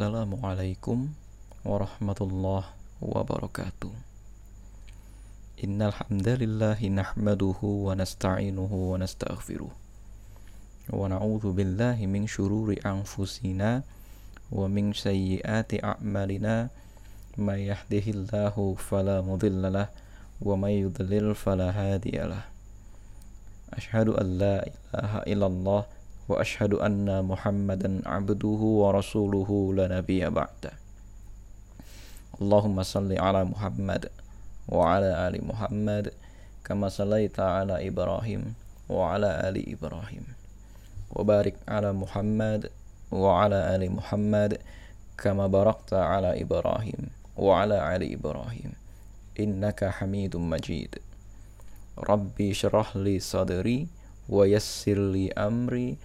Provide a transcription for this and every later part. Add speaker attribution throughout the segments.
Speaker 1: Assalamualaikum warahmatullahi wabarakatuh. Innal hamdalillah nahmaduhu wa nasta'inuhu wa nastaghfiruh. Wa na'udzu billahi min syururi anfusina wa min sayyiati a'malina may yahdihillahu fala mudhillalah wa may yudlil fala hadiyalah. Ashhadu an la ilaha illallah وأشهد أن محمدا عبده ورسوله لا نبي بعده اللهم صل على محمد وعلى آل محمد كما صليت على إبراهيم وعلى آل إبراهيم. وبارك على محمد وعلى آل محمد كما باركت على إبراهيم وعلى آل إبراهيم. إنك حميد مجيد. ربي اشرح لي صدري ويسر لي أمري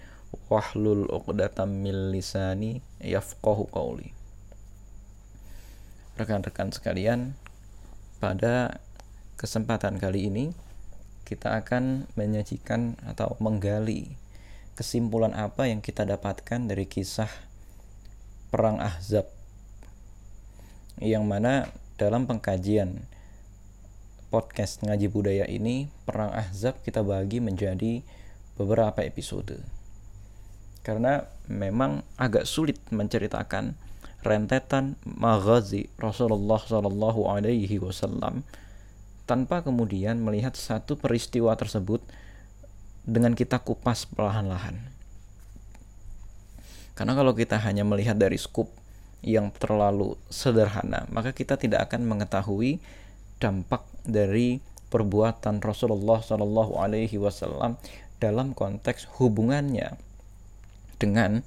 Speaker 1: Wahlul uqdatam min lisani yafqahu qawli. Rekan-rekan sekalian, pada kesempatan kali ini kita akan menyajikan atau menggali kesimpulan apa yang kita dapatkan dari kisah perang Ahzab yang mana dalam pengkajian podcast ngaji budaya ini perang Ahzab kita bagi menjadi beberapa episode karena memang agak sulit menceritakan rentetan maghazi Rasulullah Shallallahu Alaihi Wasallam tanpa kemudian melihat satu peristiwa tersebut dengan kita kupas perlahan-lahan. Karena kalau kita hanya melihat dari skup yang terlalu sederhana, maka kita tidak akan mengetahui dampak dari perbuatan Rasulullah Shallallahu Alaihi Wasallam dalam konteks hubungannya dengan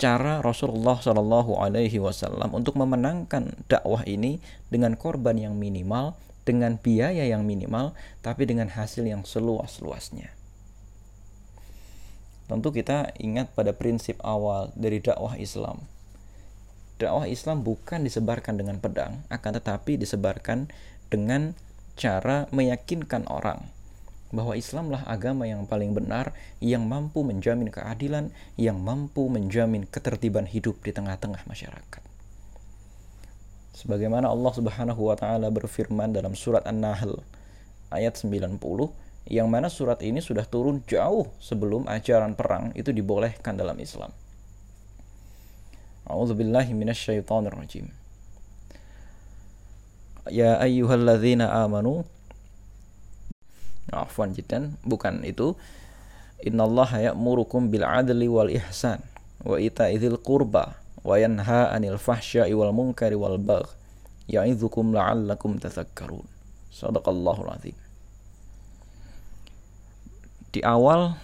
Speaker 1: cara Rasulullah Shallallahu Alaihi Wasallam untuk memenangkan dakwah ini dengan korban yang minimal, dengan biaya yang minimal, tapi dengan hasil yang seluas-luasnya. Tentu kita ingat pada prinsip awal dari dakwah Islam. Dakwah Islam bukan disebarkan dengan pedang, akan tetapi disebarkan dengan cara meyakinkan orang bahwa Islamlah agama yang paling benar yang mampu menjamin keadilan, yang mampu menjamin ketertiban hidup di tengah-tengah masyarakat. Sebagaimana Allah Subhanahu wa taala berfirman dalam surat An-Nahl ayat 90 yang mana surat ini sudah turun jauh sebelum ajaran perang itu dibolehkan dalam Islam. A'udzubillahi minasyaitonirrajim. Ya ayyuhalladzina amanu afwan jidan bukan itu. Innallaha ya'murukum bil adli wal ihsan wa ita'idil qurba wa yanha 'anil fahsya'i wal munkari wal bagh ya'idzukum la'allakum tadzakkarun sadaqallahul azim. Di awal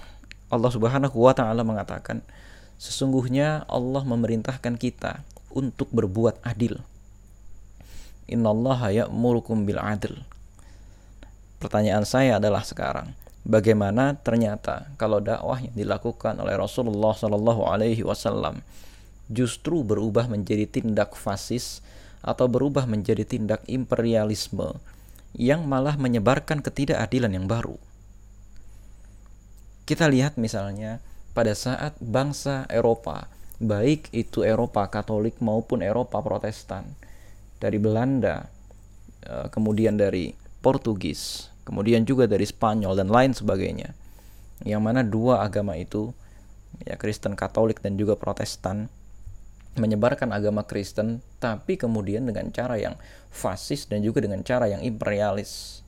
Speaker 1: Allah Subhanahu wa taala mengatakan sesungguhnya Allah memerintahkan kita untuk berbuat adil. Innallaha ya'murukum bil adl Pertanyaan saya adalah sekarang, bagaimana ternyata kalau dakwah yang dilakukan oleh Rasulullah Shallallahu Alaihi Wasallam justru berubah menjadi tindak fasis atau berubah menjadi tindak imperialisme yang malah menyebarkan ketidakadilan yang baru. Kita lihat misalnya pada saat bangsa Eropa, baik itu Eropa Katolik maupun Eropa Protestan, dari Belanda, eh, kemudian dari Portugis, kemudian juga dari Spanyol dan lain sebagainya. Yang mana dua agama itu, ya Kristen Katolik dan juga Protestan, menyebarkan agama Kristen, tapi kemudian dengan cara yang fasis dan juga dengan cara yang imperialis.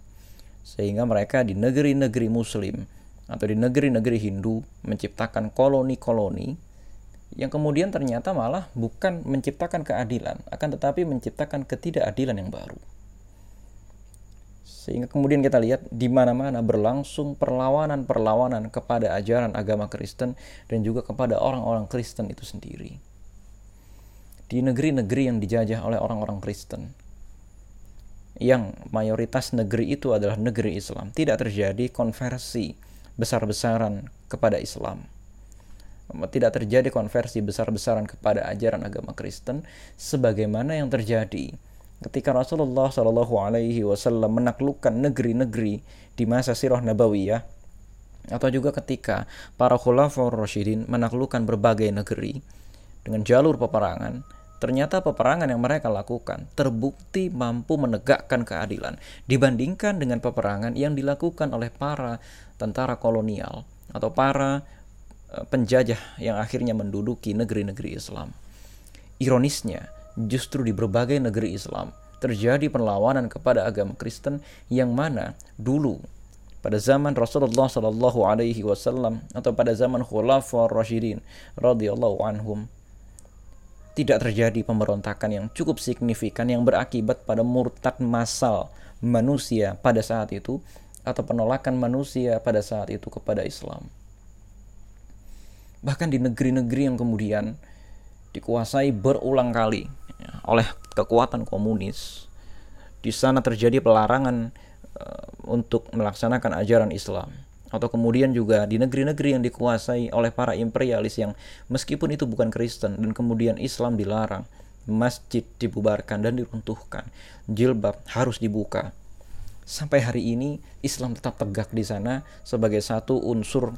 Speaker 1: Sehingga mereka di negeri-negeri Muslim atau di negeri-negeri Hindu menciptakan koloni-koloni yang kemudian ternyata malah bukan menciptakan keadilan, akan tetapi menciptakan ketidakadilan yang baru. Sehingga kemudian kita lihat di mana-mana berlangsung perlawanan-perlawanan kepada ajaran agama Kristen dan juga kepada orang-orang Kristen itu sendiri. Di negeri-negeri yang dijajah oleh orang-orang Kristen, yang mayoritas negeri itu adalah negeri Islam, tidak terjadi konversi besar-besaran kepada Islam. Tidak terjadi konversi besar-besaran kepada ajaran agama Kristen sebagaimana yang terjadi ketika Rasulullah Shallallahu Alaihi Wasallam menaklukkan negeri-negeri di masa sirah nabawiyah atau juga ketika para khulafaur rasyidin menaklukkan berbagai negeri dengan jalur peperangan, ternyata peperangan yang mereka lakukan terbukti mampu menegakkan keadilan dibandingkan dengan peperangan yang dilakukan oleh para tentara kolonial atau para eh, penjajah yang akhirnya menduduki negeri-negeri Islam. Ironisnya, justru di berbagai negeri Islam terjadi perlawanan kepada agama Kristen yang mana dulu pada zaman Rasulullah Shallallahu Alaihi Wasallam atau pada zaman Khulafaur Rashidin radhiyallahu anhum tidak terjadi pemberontakan yang cukup signifikan yang berakibat pada murtad massal manusia pada saat itu atau penolakan manusia pada saat itu kepada Islam. Bahkan di negeri-negeri yang kemudian dikuasai berulang kali ya, oleh kekuatan komunis, di sana terjadi pelarangan uh, untuk melaksanakan ajaran Islam atau kemudian juga di negeri-negeri yang dikuasai oleh para imperialis yang meskipun itu bukan Kristen dan kemudian Islam dilarang, masjid dibubarkan dan diruntuhkan, jilbab harus dibuka. Sampai hari ini Islam tetap tegak di sana sebagai satu unsur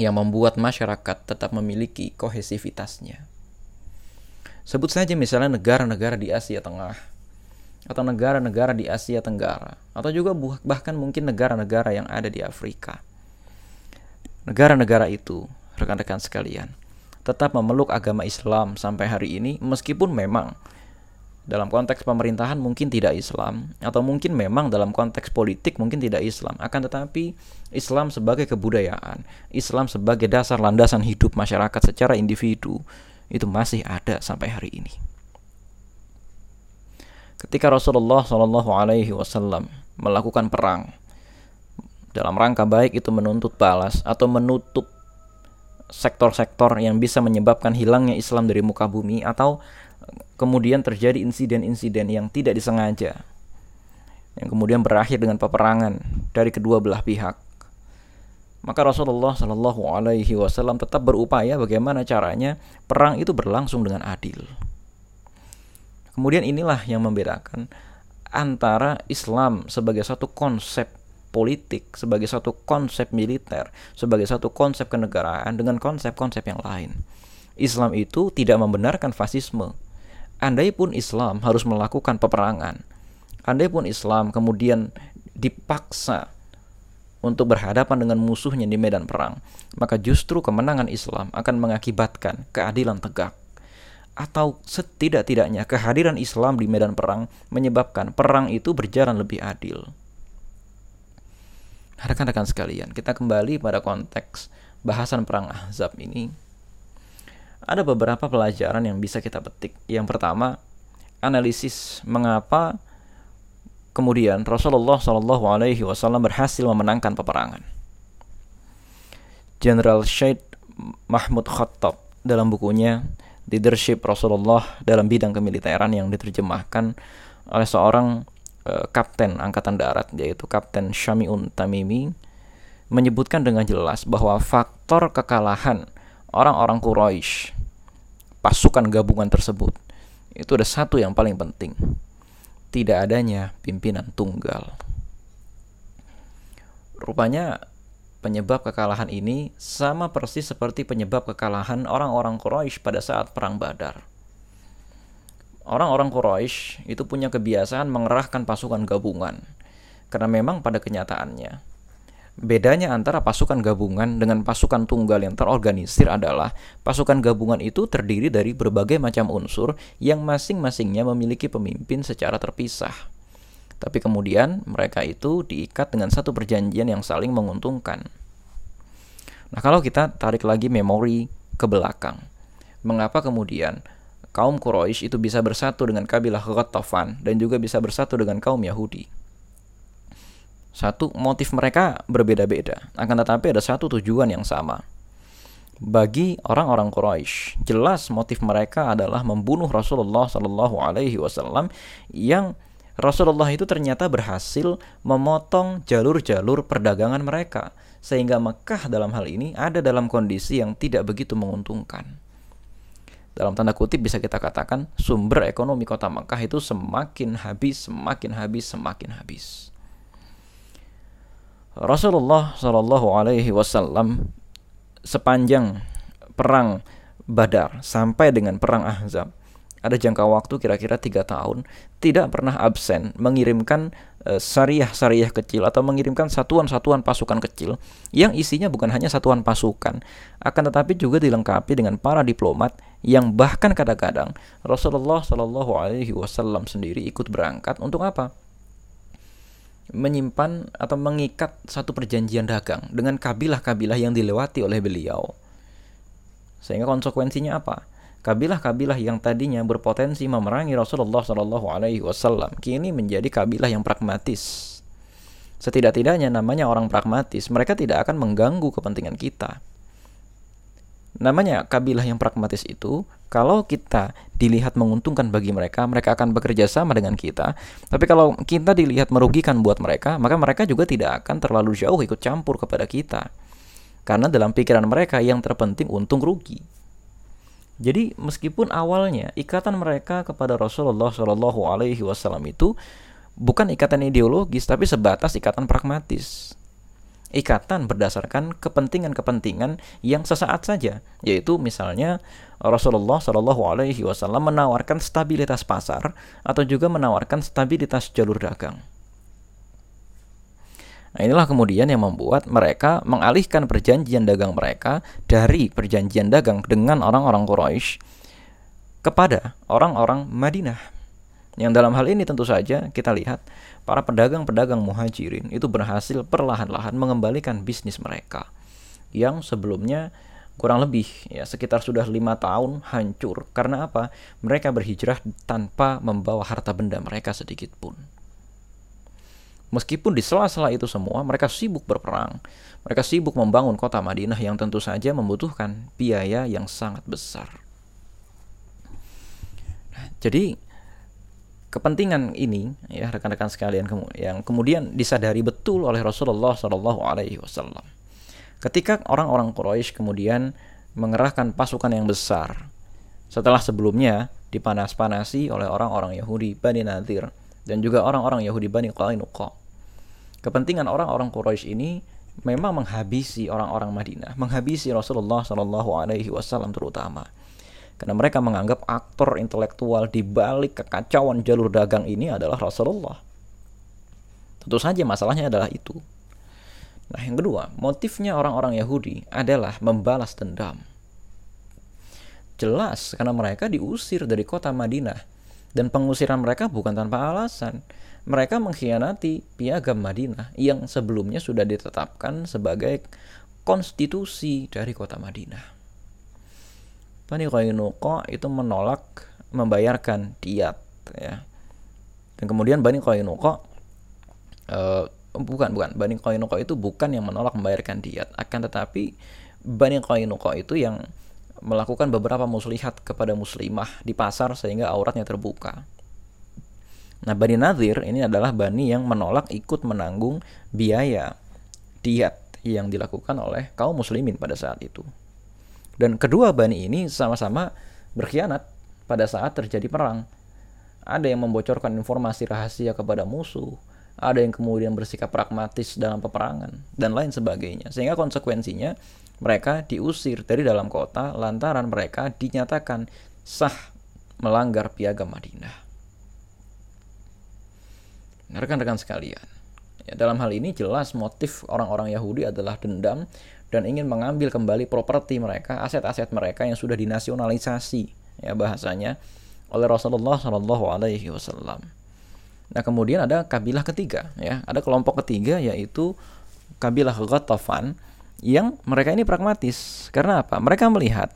Speaker 1: yang membuat masyarakat tetap memiliki kohesivitasnya. Sebut saja misalnya negara-negara di Asia Tengah atau negara-negara di Asia Tenggara atau juga bahkan mungkin negara-negara yang ada di Afrika. Negara-negara itu, rekan-rekan sekalian, tetap memeluk agama Islam sampai hari ini meskipun memang dalam konteks pemerintahan mungkin tidak Islam atau mungkin memang dalam konteks politik mungkin tidak Islam akan tetapi Islam sebagai kebudayaan Islam sebagai dasar landasan hidup masyarakat secara individu itu masih ada sampai hari ini. Ketika Rasulullah Shallallahu Alaihi Wasallam melakukan perang dalam rangka baik itu menuntut balas atau menutup sektor-sektor yang bisa menyebabkan hilangnya Islam dari muka bumi atau kemudian terjadi insiden-insiden yang tidak disengaja yang kemudian berakhir dengan peperangan dari kedua belah pihak maka Rasulullah Shallallahu Alaihi Wasallam tetap berupaya bagaimana caranya perang itu berlangsung dengan adil. Kemudian inilah yang membedakan antara Islam sebagai satu konsep politik, sebagai satu konsep militer, sebagai satu konsep kenegaraan dengan konsep-konsep yang lain. Islam itu tidak membenarkan fasisme. Andai pun Islam harus melakukan peperangan, andai pun Islam kemudian dipaksa untuk berhadapan dengan musuhnya di medan perang, maka justru kemenangan Islam akan mengakibatkan keadilan tegak atau setidak-tidaknya kehadiran Islam di medan perang menyebabkan perang itu berjalan lebih adil. Rekan-rekan sekalian, kita kembali pada konteks bahasan perang Ahzab ini. Ada beberapa pelajaran yang bisa kita petik. Yang pertama, analisis mengapa kemudian Rasulullah Shallallahu Alaihi Wasallam berhasil memenangkan peperangan. Jenderal Syed Mahmud Khattab dalam bukunya leadership Rasulullah dalam bidang kemiliteran yang diterjemahkan oleh seorang uh, kapten angkatan darat yaitu Kapten Syamiun Tamimi menyebutkan dengan jelas bahwa faktor kekalahan orang-orang Quraisy pasukan gabungan tersebut itu ada satu yang paling penting tidak adanya pimpinan tunggal rupanya Penyebab kekalahan ini sama persis seperti penyebab kekalahan orang-orang Quraisy pada saat perang Badar. Orang-orang Quraisy itu punya kebiasaan mengerahkan pasukan gabungan karena memang pada kenyataannya bedanya antara pasukan gabungan dengan pasukan tunggal yang terorganisir adalah pasukan gabungan itu terdiri dari berbagai macam unsur yang masing-masingnya memiliki pemimpin secara terpisah. Tapi kemudian mereka itu diikat dengan satu perjanjian yang saling menguntungkan. Nah, kalau kita tarik lagi memori ke belakang, mengapa kemudian kaum Quraisy itu bisa bersatu dengan kabilah Ghatafan dan juga bisa bersatu dengan kaum Yahudi? Satu, motif mereka berbeda-beda, akan tetapi ada satu tujuan yang sama. Bagi orang-orang Quraisy, jelas motif mereka adalah membunuh Rasulullah Shallallahu Alaihi Wasallam yang Rasulullah itu ternyata berhasil memotong jalur-jalur perdagangan mereka sehingga Mekah dalam hal ini ada dalam kondisi yang tidak begitu menguntungkan. Dalam tanda kutip bisa kita katakan sumber ekonomi kota Mekah itu semakin habis, semakin habis, semakin habis. Rasulullah Shallallahu Alaihi Wasallam sepanjang perang Badar sampai dengan perang Ahzab ada jangka waktu kira-kira tiga tahun tidak pernah absen mengirimkan uh, syariah-syariah kecil atau mengirimkan satuan-satuan pasukan kecil yang isinya bukan hanya satuan pasukan akan tetapi juga dilengkapi dengan para diplomat yang bahkan kadang-kadang Rasulullah Shallallahu Alaihi Wasallam sendiri ikut berangkat untuk apa? Menyimpan atau mengikat satu perjanjian dagang dengan kabilah-kabilah yang dilewati oleh beliau. Sehingga konsekuensinya apa? Kabilah-kabilah yang tadinya berpotensi memerangi Rasulullah Shallallahu Alaihi Wasallam kini menjadi kabilah yang pragmatis. Setidak-tidaknya namanya orang pragmatis, mereka tidak akan mengganggu kepentingan kita. Namanya kabilah yang pragmatis itu, kalau kita dilihat menguntungkan bagi mereka, mereka akan bekerja sama dengan kita. Tapi kalau kita dilihat merugikan buat mereka, maka mereka juga tidak akan terlalu jauh ikut campur kepada kita. Karena dalam pikiran mereka yang terpenting untung rugi. Jadi meskipun awalnya ikatan mereka kepada Rasulullah Shallallahu Alaihi Wasallam itu bukan ikatan ideologis tapi sebatas ikatan pragmatis. Ikatan berdasarkan kepentingan-kepentingan yang sesaat saja, yaitu misalnya Rasulullah Shallallahu Alaihi Wasallam menawarkan stabilitas pasar atau juga menawarkan stabilitas jalur dagang. Nah, inilah kemudian yang membuat mereka mengalihkan perjanjian dagang mereka dari perjanjian dagang dengan orang-orang Quraisy kepada orang-orang Madinah. Yang dalam hal ini tentu saja kita lihat para pedagang-pedagang muhajirin itu berhasil perlahan-lahan mengembalikan bisnis mereka yang sebelumnya kurang lebih ya sekitar sudah lima tahun hancur karena apa mereka berhijrah tanpa membawa harta benda mereka sedikit pun. Meskipun di sela-sela itu semua mereka sibuk berperang, mereka sibuk membangun kota Madinah yang tentu saja membutuhkan biaya yang sangat besar. Nah, jadi kepentingan ini ya rekan-rekan sekalian yang kemudian disadari betul oleh Rasulullah Shallallahu Alaihi Wasallam. Ketika orang-orang Quraisy kemudian mengerahkan pasukan yang besar setelah sebelumnya dipanas-panasi oleh orang-orang Yahudi Bani Nadir dan juga orang-orang Yahudi Bani Qainuqa kepentingan orang-orang Quraisy ini memang menghabisi orang-orang Madinah, menghabisi Rasulullah Shallallahu Alaihi Wasallam terutama, karena mereka menganggap aktor intelektual di balik kekacauan jalur dagang ini adalah Rasulullah. Tentu saja masalahnya adalah itu. Nah, yang kedua, motifnya orang-orang Yahudi adalah membalas dendam. Jelas karena mereka diusir dari kota Madinah dan pengusiran mereka bukan tanpa alasan mereka mengkhianati piagam Madinah yang sebelumnya sudah ditetapkan sebagai konstitusi dari kota Madinah. Bani Qainuqa itu menolak membayarkan diat ya. Dan kemudian Bani Qainuqa uh, bukan bukan Bani Qainuqa itu bukan yang menolak membayarkan diat, akan tetapi Bani Qainuqa itu yang melakukan beberapa muslihat kepada muslimah di pasar sehingga auratnya terbuka. Nah, Bani Nadir ini adalah bani yang menolak ikut menanggung biaya diat yang dilakukan oleh kaum muslimin pada saat itu. Dan kedua bani ini sama-sama berkhianat pada saat terjadi perang. Ada yang membocorkan informasi rahasia kepada musuh, ada yang kemudian bersikap pragmatis dalam peperangan, dan lain sebagainya. Sehingga konsekuensinya mereka diusir dari dalam kota lantaran mereka dinyatakan sah melanggar piagam Madinah. Nah, rekan-rekan sekalian, ya, dalam hal ini jelas motif orang-orang Yahudi adalah dendam dan ingin mengambil kembali properti mereka, aset-aset mereka yang sudah dinasionalisasi, ya bahasanya oleh Rasulullah Shallallahu Alaihi Wasallam. Nah kemudian ada kabilah ketiga, ya ada kelompok ketiga yaitu kabilah Ghatafan yang mereka ini pragmatis. Karena apa? Mereka melihat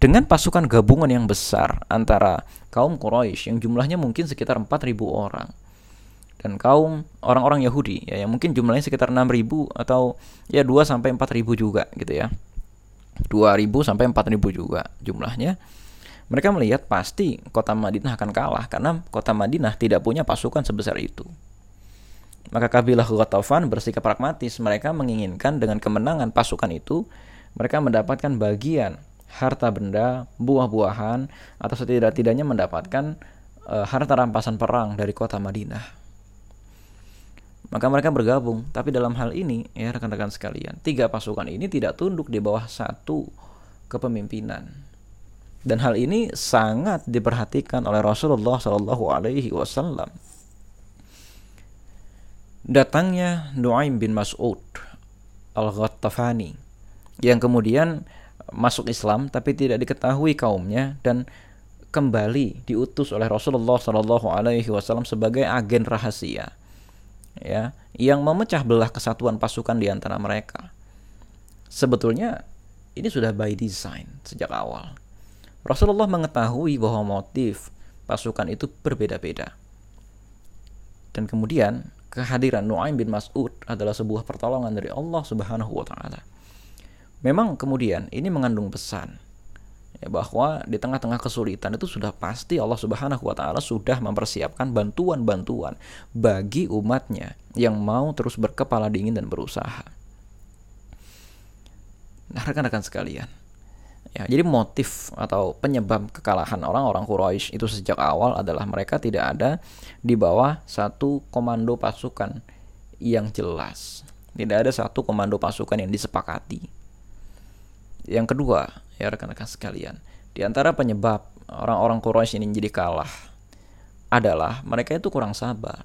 Speaker 1: dengan pasukan gabungan yang besar antara kaum Quraisy yang jumlahnya mungkin sekitar 4.000 orang dan kaum orang-orang Yahudi ya yang mungkin jumlahnya sekitar 6000 atau ya 2 sampai 4000 juga gitu ya. 2000 sampai 4000 juga jumlahnya. Mereka melihat pasti kota Madinah akan kalah karena kota Madinah tidak punya pasukan sebesar itu. Maka kabilah Ghatafan bersikap pragmatis. Mereka menginginkan dengan kemenangan pasukan itu, mereka mendapatkan bagian harta benda, buah-buahan, atau setidak-tidaknya mendapatkan uh, harta rampasan perang dari kota Madinah maka mereka bergabung. Tapi dalam hal ini, ya rekan-rekan sekalian, tiga pasukan ini tidak tunduk di bawah satu kepemimpinan. Dan hal ini sangat diperhatikan oleh Rasulullah Shallallahu Alaihi Wasallam. Datangnya Nuaim bin Mas'ud al-Ghattafani yang kemudian masuk Islam tapi tidak diketahui kaumnya dan kembali diutus oleh Rasulullah Shallallahu Alaihi Wasallam sebagai agen rahasia, ya, yang memecah belah kesatuan pasukan di antara mereka. Sebetulnya ini sudah by design sejak awal. Rasulullah mengetahui bahwa motif pasukan itu berbeda-beda. Dan kemudian kehadiran Nuaim bin Mas'ud adalah sebuah pertolongan dari Allah Subhanahu wa taala. Memang kemudian ini mengandung pesan ya bahwa di tengah-tengah kesulitan itu sudah pasti Allah Subhanahu wa taala sudah mempersiapkan bantuan-bantuan bagi umatnya yang mau terus berkepala dingin dan berusaha. Nah, rekan-rekan sekalian, Ya, jadi motif atau penyebab kekalahan orang-orang Quraisy itu sejak awal adalah mereka tidak ada di bawah satu komando pasukan yang jelas. Tidak ada satu komando pasukan yang disepakati. Yang kedua, ya rekan-rekan sekalian, di antara penyebab orang-orang Quraisy ini jadi kalah adalah mereka itu kurang sabar.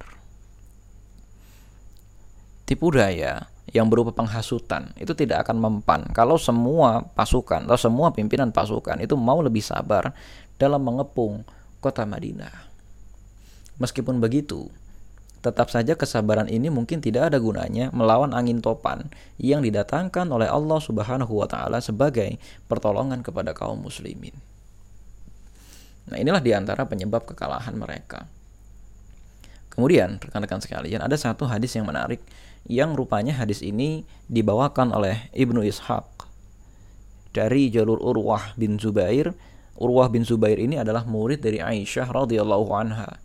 Speaker 1: Tipu daya yang berupa penghasutan itu tidak akan mempan kalau semua pasukan atau semua pimpinan pasukan itu mau lebih sabar dalam mengepung kota Madinah. Meskipun begitu, tetap saja kesabaran ini mungkin tidak ada gunanya melawan angin topan yang didatangkan oleh Allah Subhanahu wa taala sebagai pertolongan kepada kaum muslimin. Nah, inilah di antara penyebab kekalahan mereka. Kemudian, rekan-rekan sekalian, ada satu hadis yang menarik yang rupanya hadis ini dibawakan oleh Ibnu Ishaq dari jalur Urwah bin Zubair. Urwah bin Zubair ini adalah murid dari Aisyah radhiyallahu anha.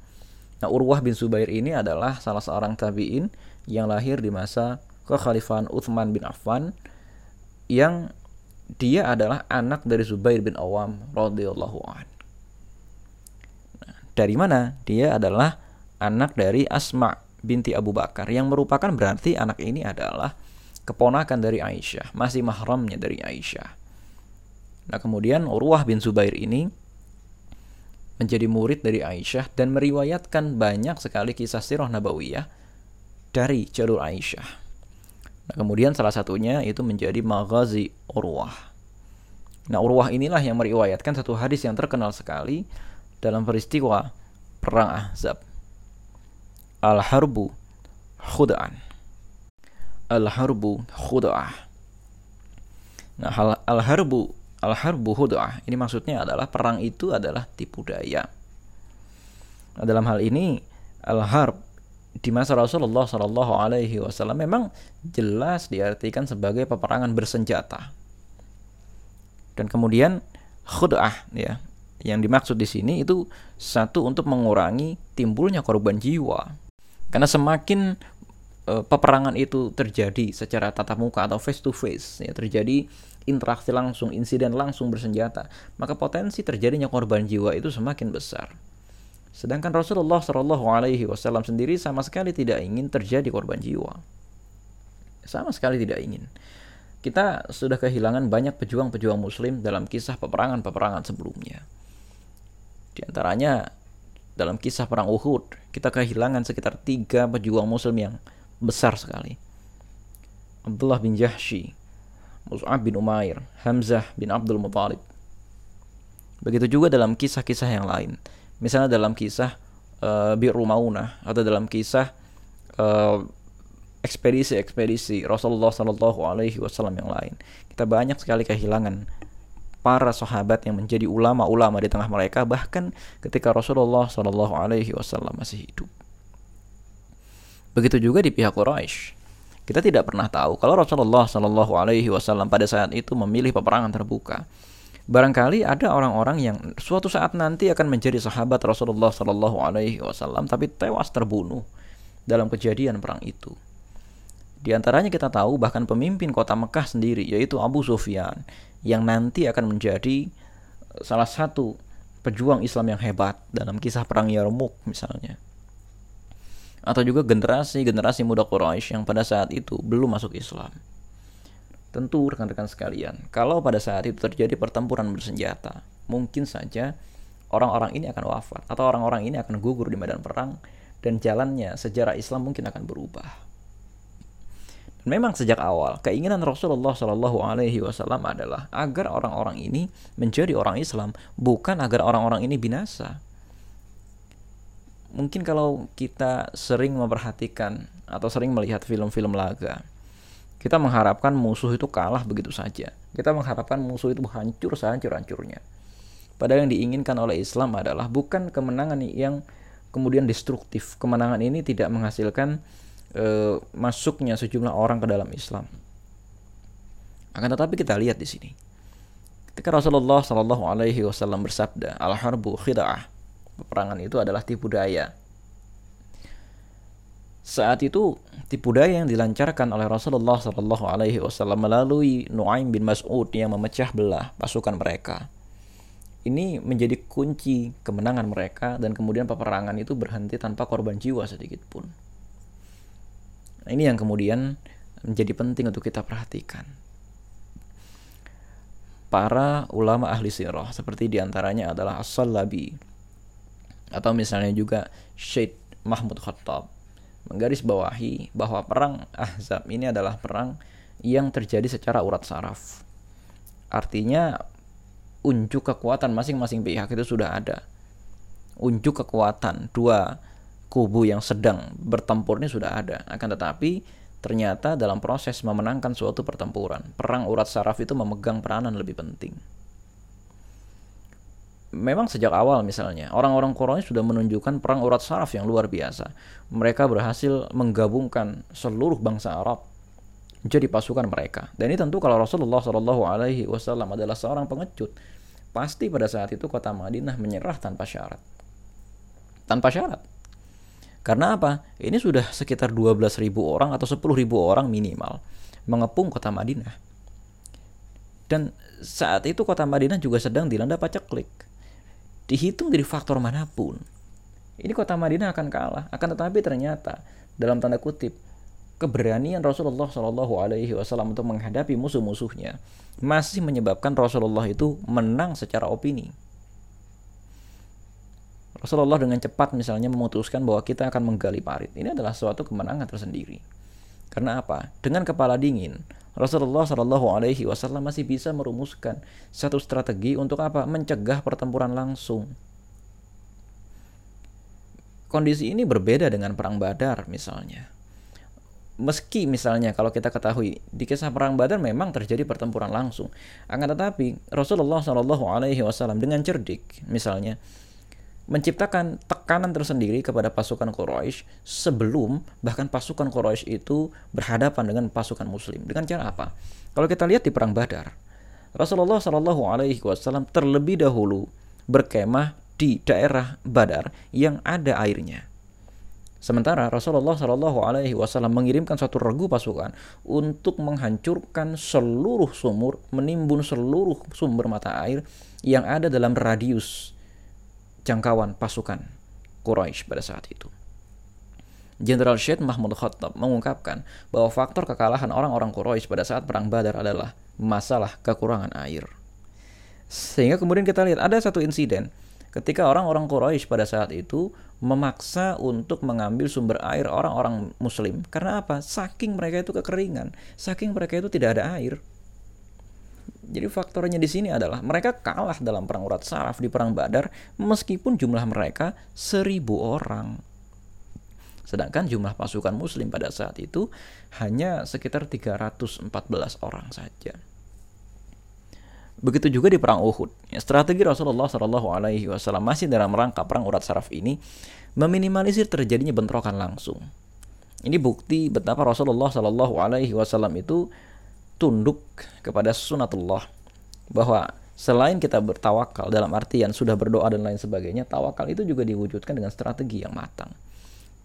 Speaker 1: Nah, Urwah bin Zubair ini adalah salah seorang tabi'in yang lahir di masa kekhalifahan Uthman bin Affan yang dia adalah anak dari Zubair bin Awam radhiyallahu an. Nah, dari mana? Dia adalah anak dari Asma binti Abu Bakar yang merupakan berarti anak ini adalah keponakan dari Aisyah, masih mahramnya dari Aisyah. Nah, kemudian Urwah bin Zubair ini menjadi murid dari Aisyah dan meriwayatkan banyak sekali kisah sirah nabawiyah dari jalur Aisyah. Nah, kemudian salah satunya itu menjadi Maghazi Urwah. Nah, Urwah inilah yang meriwayatkan satu hadis yang terkenal sekali dalam peristiwa Perang Ahzab al-harbu khuda'an. Al-harbu khuda'ah. Nah, al-harbu al-harbu khuda'ah ini maksudnya adalah perang itu adalah tipu daya. Nah, dalam hal ini al-harb di masa Rasulullah Shallallahu Alaihi Wasallam memang jelas diartikan sebagai peperangan bersenjata. Dan kemudian khud'ah ya, yang dimaksud di sini itu satu untuk mengurangi timbulnya korban jiwa karena semakin uh, peperangan itu terjadi secara tatap muka atau face to face, ya terjadi interaksi langsung, insiden langsung bersenjata, maka potensi terjadinya korban jiwa itu semakin besar. Sedangkan Rasulullah Shallallahu Alaihi Wasallam sendiri sama sekali tidak ingin terjadi korban jiwa, sama sekali tidak ingin. Kita sudah kehilangan banyak pejuang-pejuang Muslim dalam kisah peperangan-peperangan sebelumnya. Di antaranya dalam kisah perang Uhud, kita kehilangan sekitar tiga pejuang muslim yang besar sekali. Abdullah bin Jahshi, Mus'ab bin Umair, Hamzah bin Abdul Muthalib. Begitu juga dalam kisah-kisah yang lain. Misalnya dalam kisah uh, Bir Rumaunah atau dalam kisah uh, ekspedisi-ekspedisi Rasulullah Shallallahu Alaihi Wasallam yang lain. Kita banyak sekali kehilangan para sahabat yang menjadi ulama-ulama di tengah mereka bahkan ketika Rasulullah Shallallahu Alaihi Wasallam masih hidup. Begitu juga di pihak Quraisy. Kita tidak pernah tahu kalau Rasulullah Shallallahu Alaihi Wasallam pada saat itu memilih peperangan terbuka. Barangkali ada orang-orang yang suatu saat nanti akan menjadi sahabat Rasulullah Shallallahu Alaihi Wasallam tapi tewas terbunuh dalam kejadian perang itu. Di antaranya kita tahu bahkan pemimpin kota Mekah sendiri yaitu Abu Sufyan yang nanti akan menjadi salah satu pejuang Islam yang hebat dalam kisah perang Yarmuk misalnya. Atau juga generasi-generasi muda Quraisy yang pada saat itu belum masuk Islam. Tentu rekan-rekan sekalian, kalau pada saat itu terjadi pertempuran bersenjata, mungkin saja orang-orang ini akan wafat atau orang-orang ini akan gugur di medan perang dan jalannya sejarah Islam mungkin akan berubah. Dan memang sejak awal keinginan Rasulullah Shallallahu Alaihi Wasallam adalah agar orang-orang ini menjadi orang Islam, bukan agar orang-orang ini binasa. Mungkin kalau kita sering memperhatikan atau sering melihat film-film laga, kita mengharapkan musuh itu kalah begitu saja. Kita mengharapkan musuh itu hancur sehancur-hancurnya. Padahal yang diinginkan oleh Islam adalah bukan kemenangan yang kemudian destruktif. Kemenangan ini tidak menghasilkan e, masuknya sejumlah orang ke dalam Islam. Akan tetapi kita lihat di sini. Ketika Rasulullah Shallallahu Alaihi Wasallam bersabda, al harbu khida'ah, peperangan itu adalah tipu daya. Saat itu tipu daya yang dilancarkan oleh Rasulullah Shallallahu Alaihi Wasallam melalui Nuaim bin Mas'ud yang memecah belah pasukan mereka ini menjadi kunci kemenangan mereka dan kemudian peperangan itu berhenti tanpa korban jiwa sedikit pun. Nah, ini yang kemudian menjadi penting untuk kita perhatikan. Para ulama ahli sirah seperti di antaranya adalah As-Salabi atau misalnya juga Syed Mahmud Khattab menggarisbawahi bahwa perang Ahzab ini adalah perang yang terjadi secara urat saraf. Artinya unjuk kekuatan masing-masing pihak itu sudah ada. Unjuk kekuatan dua kubu yang sedang bertempur ini sudah ada. Akan tetapi ternyata dalam proses memenangkan suatu pertempuran, perang urat saraf itu memegang peranan lebih penting. Memang sejak awal misalnya, orang-orang Quraisy sudah menunjukkan perang urat saraf yang luar biasa. Mereka berhasil menggabungkan seluruh bangsa Arab jadi pasukan mereka. Dan ini tentu kalau Rasulullah Shallallahu Alaihi Wasallam adalah seorang pengecut, pasti pada saat itu kota Madinah menyerah tanpa syarat. Tanpa syarat. Karena apa? Ini sudah sekitar 12.000 orang atau 10.000 orang minimal mengepung kota Madinah. Dan saat itu kota Madinah juga sedang dilanda paceklik. Dihitung dari faktor mana pun, ini kota Madinah akan kalah. Akan tetapi ternyata dalam tanda kutip keberanian Rasulullah Shallallahu Alaihi Wasallam untuk menghadapi musuh-musuhnya masih menyebabkan Rasulullah itu menang secara opini. Rasulullah dengan cepat misalnya memutuskan bahwa kita akan menggali parit. Ini adalah suatu kemenangan tersendiri. Karena apa? Dengan kepala dingin, Rasulullah Shallallahu Alaihi Wasallam masih bisa merumuskan satu strategi untuk apa? Mencegah pertempuran langsung. Kondisi ini berbeda dengan perang Badar misalnya meski misalnya kalau kita ketahui di kisah perang Badar memang terjadi pertempuran langsung, akan tetapi Rasulullah Shallallahu Alaihi Wasallam dengan cerdik misalnya menciptakan tekanan tersendiri kepada pasukan Quraisy sebelum bahkan pasukan Quraisy itu berhadapan dengan pasukan Muslim dengan cara apa? Kalau kita lihat di perang Badar, Rasulullah Shallallahu Alaihi Wasallam terlebih dahulu berkemah di daerah Badar yang ada airnya Sementara Rasulullah Shallallahu Alaihi Wasallam mengirimkan satu regu pasukan untuk menghancurkan seluruh sumur, menimbun seluruh sumber mata air yang ada dalam radius jangkauan pasukan Quraisy pada saat itu. Jenderal Syed Mahmud Khattab mengungkapkan bahwa faktor kekalahan orang-orang Quraisy pada saat perang Badar adalah masalah kekurangan air. Sehingga kemudian kita lihat ada satu insiden ketika orang-orang Quraisy pada saat itu memaksa untuk mengambil sumber air orang-orang muslim. Karena apa? Saking mereka itu kekeringan, saking mereka itu tidak ada air. Jadi faktornya di sini adalah mereka kalah dalam perang urat saraf di perang Badar meskipun jumlah mereka seribu orang. Sedangkan jumlah pasukan muslim pada saat itu hanya sekitar 314 orang saja. Begitu juga di perang Uhud. Ya, strategi Rasulullah Shallallahu Alaihi Wasallam masih dalam rangka perang urat saraf ini meminimalisir terjadinya bentrokan langsung. Ini bukti betapa Rasulullah Shallallahu Alaihi Wasallam itu tunduk kepada sunatullah bahwa selain kita bertawakal dalam artian sudah berdoa dan lain sebagainya, tawakal itu juga diwujudkan dengan strategi yang matang.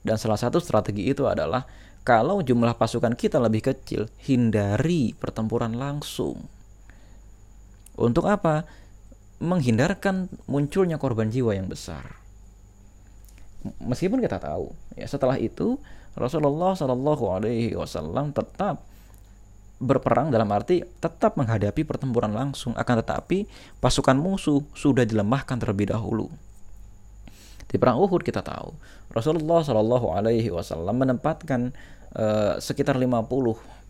Speaker 1: Dan salah satu strategi itu adalah kalau jumlah pasukan kita lebih kecil, hindari pertempuran langsung untuk apa? Menghindarkan munculnya korban jiwa yang besar. Meskipun kita tahu, ya setelah itu Rasulullah Shallallahu Alaihi Wasallam tetap berperang dalam arti tetap menghadapi pertempuran langsung akan tetapi pasukan musuh sudah dilemahkan terlebih dahulu. Di perang Uhud kita tahu Rasulullah Shallallahu Alaihi Wasallam menempatkan uh, sekitar 50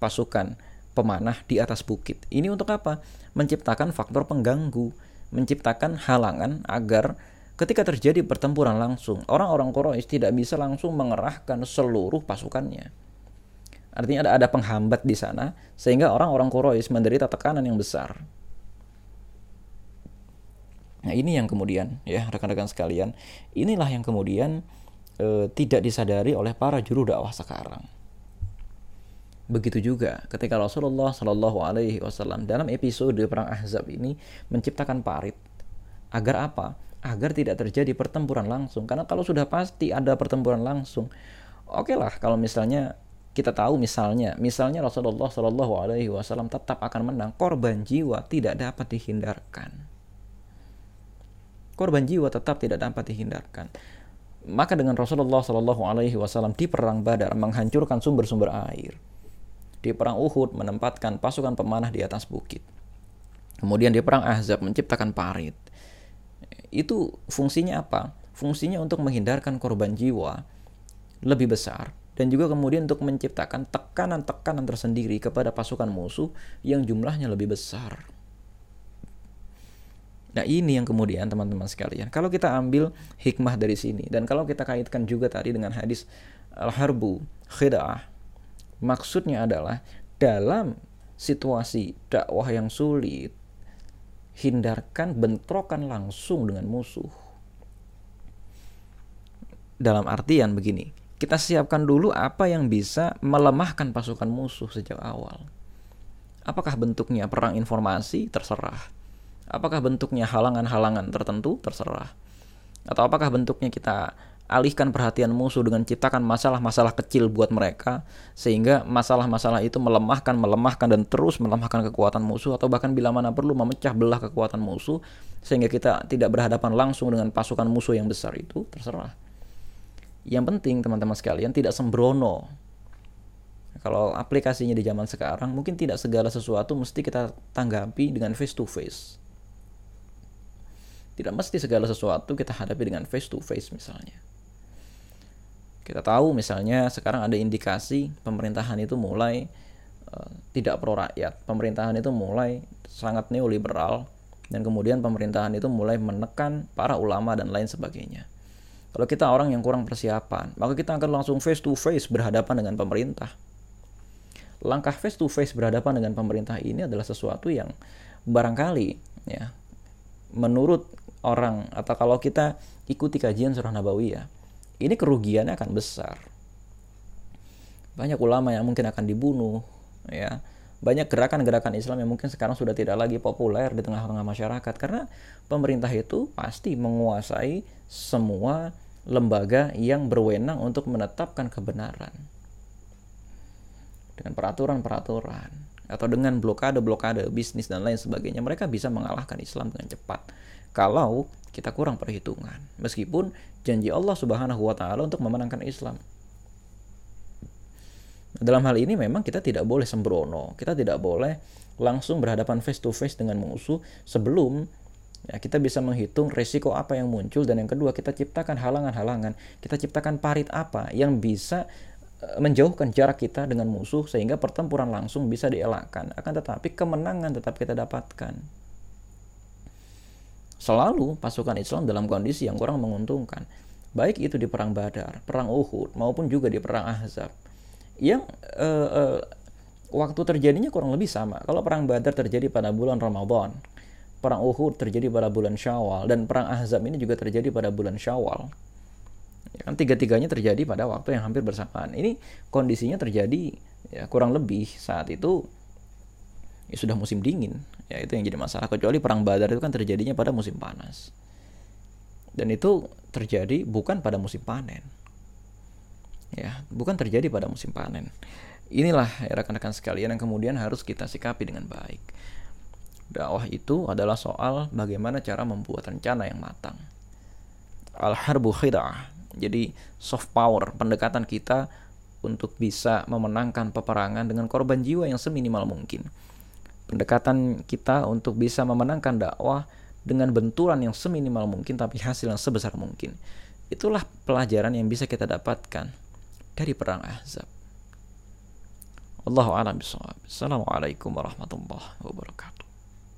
Speaker 1: pasukan pemanah di atas bukit. Ini untuk apa? Menciptakan faktor pengganggu, menciptakan halangan agar ketika terjadi pertempuran langsung, orang-orang Quraisy tidak bisa langsung mengerahkan seluruh pasukannya Artinya ada ada penghambat di sana sehingga orang-orang Quraisy menderita tekanan yang besar. Nah, ini yang kemudian ya rekan-rekan sekalian, inilah yang kemudian e, tidak disadari oleh para juru dakwah sekarang. Begitu juga ketika Rasulullah Shallallahu Alaihi Wasallam dalam episode perang Ahzab ini menciptakan parit agar apa? Agar tidak terjadi pertempuran langsung. Karena kalau sudah pasti ada pertempuran langsung, oke okay lah kalau misalnya kita tahu misalnya, misalnya Rasulullah Shallallahu Alaihi Wasallam tetap akan menang, korban jiwa tidak dapat dihindarkan. Korban jiwa tetap tidak dapat dihindarkan. Maka dengan Rasulullah Shallallahu Alaihi Wasallam di perang Badar menghancurkan sumber-sumber air, di perang Uhud menempatkan pasukan pemanah di atas bukit, kemudian di perang Ahzab menciptakan parit. Itu fungsinya apa? Fungsinya untuk menghindarkan korban jiwa lebih besar dan juga kemudian untuk menciptakan tekanan-tekanan tersendiri kepada pasukan musuh yang jumlahnya lebih besar. Nah ini yang kemudian teman-teman sekalian, kalau kita ambil hikmah dari sini dan kalau kita kaitkan juga tadi dengan hadis al-harbu khida'ah, maksudnya adalah dalam situasi dakwah yang sulit, hindarkan bentrokan langsung dengan musuh. Dalam artian begini, kita siapkan dulu apa yang bisa melemahkan pasukan musuh sejak awal. Apakah bentuknya perang informasi? Terserah. Apakah bentuknya halangan-halangan tertentu? Terserah. Atau apakah bentuknya kita alihkan perhatian musuh dengan ciptakan masalah-masalah kecil buat mereka sehingga masalah-masalah itu melemahkan, melemahkan dan terus melemahkan kekuatan musuh atau bahkan bila mana perlu memecah belah kekuatan musuh sehingga kita tidak berhadapan langsung dengan pasukan musuh yang besar itu terserah. Yang penting teman-teman sekalian tidak sembrono. Kalau aplikasinya di zaman sekarang mungkin tidak segala sesuatu mesti kita tanggapi dengan face to face. Tidak mesti segala sesuatu kita hadapi dengan face to face misalnya. Kita tahu misalnya sekarang ada indikasi pemerintahan itu mulai uh, tidak pro rakyat. Pemerintahan itu mulai sangat neoliberal dan kemudian pemerintahan itu mulai menekan para ulama dan lain sebagainya. Kalau kita orang yang kurang persiapan, maka kita akan langsung face to face berhadapan dengan pemerintah. Langkah face to face berhadapan dengan pemerintah ini adalah sesuatu yang barangkali ya menurut orang atau kalau kita ikuti kajian surah Nabawiyah, ini kerugiannya akan besar. Banyak ulama yang mungkin akan dibunuh, ya. Banyak gerakan-gerakan Islam yang mungkin sekarang sudah tidak lagi populer di tengah-tengah masyarakat karena pemerintah itu pasti menguasai semua lembaga yang berwenang untuk menetapkan kebenaran. Dengan peraturan-peraturan atau dengan blokade-blokade bisnis dan lain sebagainya mereka bisa mengalahkan Islam dengan cepat kalau kita kurang perhitungan. Meskipun janji Allah Subhanahu wa taala untuk memenangkan Islam. Dalam hal ini memang kita tidak boleh sembrono. Kita tidak boleh langsung berhadapan face to face dengan musuh sebelum Ya, kita bisa menghitung resiko apa yang muncul dan yang kedua kita ciptakan halangan-halangan, kita ciptakan parit apa yang bisa eh, menjauhkan jarak kita dengan musuh sehingga pertempuran langsung bisa dielakkan. Akan tetapi kemenangan tetap kita dapatkan. Selalu pasukan Islam dalam kondisi yang kurang menguntungkan. Baik itu di perang Badar, perang Uhud maupun juga di perang Ahzab. Yang uh, uh, waktu terjadinya kurang lebih sama. Kalau perang Badar terjadi pada bulan Ramadan, perang Uhud terjadi pada bulan Syawal dan perang Ahzab ini juga terjadi pada bulan Syawal. Ya kan tiga-tiganya terjadi pada waktu yang hampir bersamaan. Ini kondisinya terjadi ya kurang lebih saat itu ya sudah musim dingin. Ya itu yang jadi masalah kecuali perang Badar itu kan terjadinya pada musim panas. Dan itu terjadi bukan pada musim panen. Ya, bukan terjadi pada musim panen. Inilah ya, rekan-rekan sekalian yang kemudian harus kita sikapi dengan baik. Dakwah itu adalah soal bagaimana cara membuat rencana yang matang. Al-harbu khida'ah. Jadi soft power, pendekatan kita untuk bisa memenangkan peperangan dengan korban jiwa yang seminimal mungkin. Pendekatan kita untuk bisa memenangkan dakwah dengan benturan yang seminimal mungkin tapi hasil yang sebesar mungkin. Itulah pelajaran yang bisa kita dapatkan dari perang Ahzab. Allahu a'lam bishawab. Assalamualaikum warahmatullahi wabarakatuh.